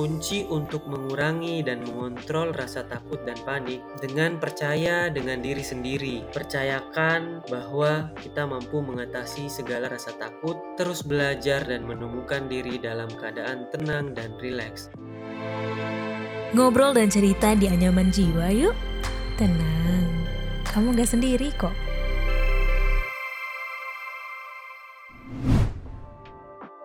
kunci untuk mengurangi dan mengontrol rasa takut dan panik dengan percaya dengan diri sendiri. Percayakan bahwa kita mampu mengatasi segala rasa takut, terus belajar dan menemukan diri dalam keadaan tenang dan rileks. Ngobrol dan cerita di anyaman jiwa yuk. Tenang, kamu gak sendiri kok.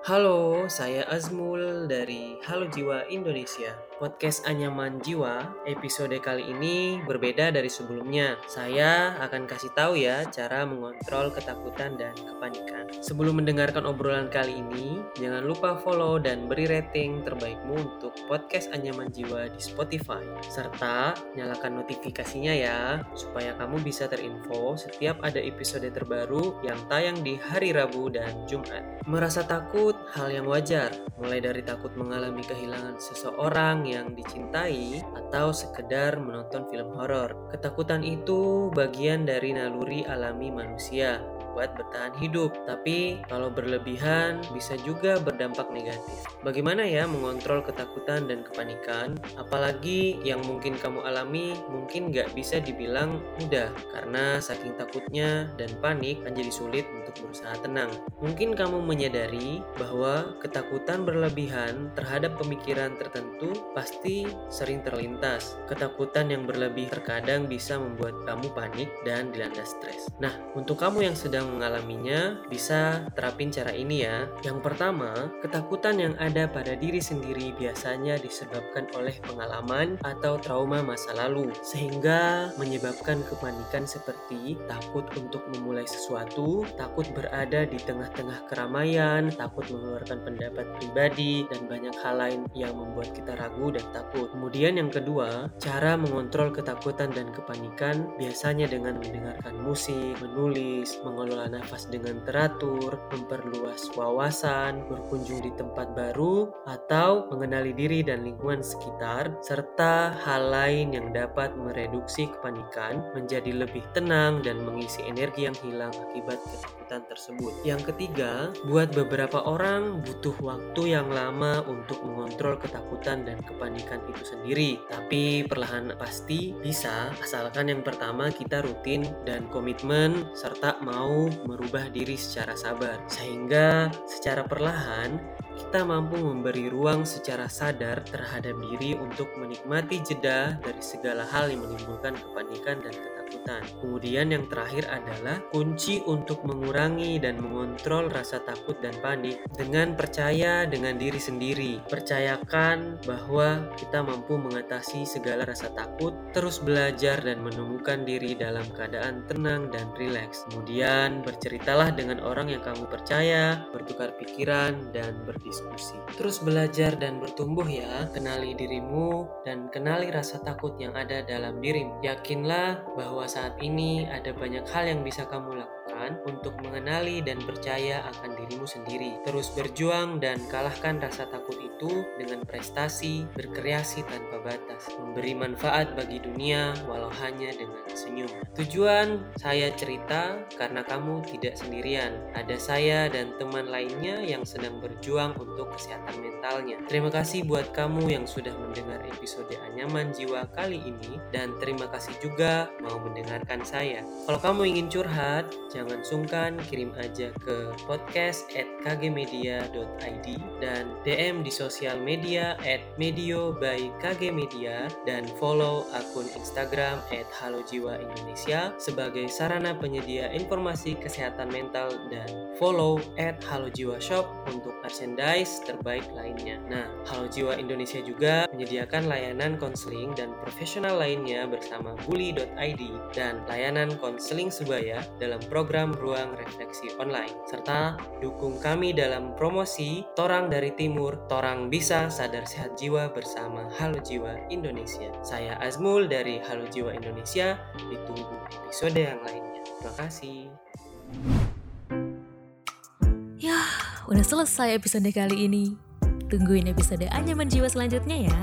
Halo, saya Azmul dari Halo Jiwa Indonesia. Podcast Anyaman Jiwa episode kali ini berbeda dari sebelumnya. Saya akan kasih tahu ya cara mengontrol ketakutan dan kepanikan. Sebelum mendengarkan obrolan kali ini, jangan lupa follow dan beri rating terbaikmu untuk podcast Anyaman Jiwa di Spotify. Serta nyalakan notifikasinya ya, supaya kamu bisa terinfo setiap ada episode terbaru yang tayang di hari Rabu dan Jumat. Merasa takut hal yang wajar, mulai dari takut mengalami kehilangan seseorang yang dicintai atau sekedar menonton film horor. Ketakutan itu bagian dari naluri alami manusia buat bertahan hidup. Tapi kalau berlebihan bisa juga berdampak negatif. Bagaimana ya mengontrol ketakutan dan kepanikan? Apalagi yang mungkin kamu alami mungkin nggak bisa dibilang mudah karena saking takutnya dan panik menjadi sulit untuk berusaha tenang. Mungkin kamu menyadari bahwa ketakutan berlebihan terhadap pemikiran tertentu pasti sering terlintas. Ketakutan yang berlebih terkadang bisa membuat kamu panik dan dilanda stres. Nah, untuk kamu yang sedang mengalaminya, bisa terapin cara ini ya. Yang pertama, ketakutan yang ada pada diri sendiri biasanya disebabkan oleh pengalaman atau trauma masa lalu, sehingga menyebabkan kepanikan seperti takut untuk memulai sesuatu, takut berada di tengah-tengah keramaian, takut mengeluarkan pendapat pribadi, dan banyak hal lain yang membuat kita ragu dan takut. Kemudian yang kedua, cara mengontrol ketakutan dan kepanikan biasanya dengan mendengarkan musik, menulis, mengelola mengelola nafas dengan teratur, memperluas wawasan, berkunjung di tempat baru, atau mengenali diri dan lingkungan sekitar, serta hal lain yang dapat mereduksi kepanikan menjadi lebih tenang dan mengisi energi yang hilang akibat ketakutan tersebut. Yang ketiga, buat beberapa orang butuh waktu yang lama untuk mengontrol ketakutan dan kepanikan itu sendiri, tapi perlahan pasti bisa asalkan yang pertama kita rutin dan komitmen serta mau merubah diri secara sabar, sehingga secara perlahan kita mampu memberi ruang secara sadar terhadap diri untuk menikmati jeda dari segala hal yang menimbulkan kepanikan dan ketakutan. Kemudian yang terakhir adalah kunci untuk mengurangi dan mengontrol rasa takut dan panik dengan percaya dengan diri sendiri. Percayakan bahwa kita mampu mengatasi segala rasa takut, terus belajar dan menemukan diri dalam keadaan tenang dan rileks. Kemudian berceritalah dengan orang yang kamu percaya, bertukar pikiran dan ber berdiskusi. Terus belajar dan bertumbuh ya, kenali dirimu dan kenali rasa takut yang ada dalam dirimu. Yakinlah bahwa saat ini ada banyak hal yang bisa kamu lakukan untuk mengenali dan percaya akan dirimu sendiri. Terus berjuang dan kalahkan rasa takut itu dengan prestasi, berkreasi tanpa batas, memberi manfaat bagi dunia walau hanya dengan senyum. Tujuan saya cerita karena kamu tidak sendirian. Ada saya dan teman lainnya yang sedang berjuang untuk kesehatan mentalnya. Terima kasih buat kamu yang sudah mendengar episode Anyaman Jiwa kali ini dan terima kasih juga mau mendengarkan saya. Kalau kamu ingin curhat, jangan jangan sungkan kirim aja ke podcast at kgmedia.id dan DM di sosial media at medio by kgmedia dan follow akun Instagram at halojiwa Indonesia sebagai sarana penyedia informasi kesehatan mental dan follow at halojiwa shop untuk merchandise terbaik lainnya. Nah, Halo Jiwa Indonesia juga menyediakan layanan konseling dan profesional lainnya bersama bully.id dan layanan konseling sebaya dalam program program Ruang Refleksi Online, serta dukung kami dalam promosi Torang dari Timur, Torang Bisa Sadar Sehat Jiwa bersama Halo Jiwa Indonesia. Saya Azmul dari Halo Jiwa Indonesia, ditunggu episode yang lainnya. Terima kasih. Ya, udah selesai episode kali ini. Tungguin episode Anyaman Jiwa selanjutnya ya.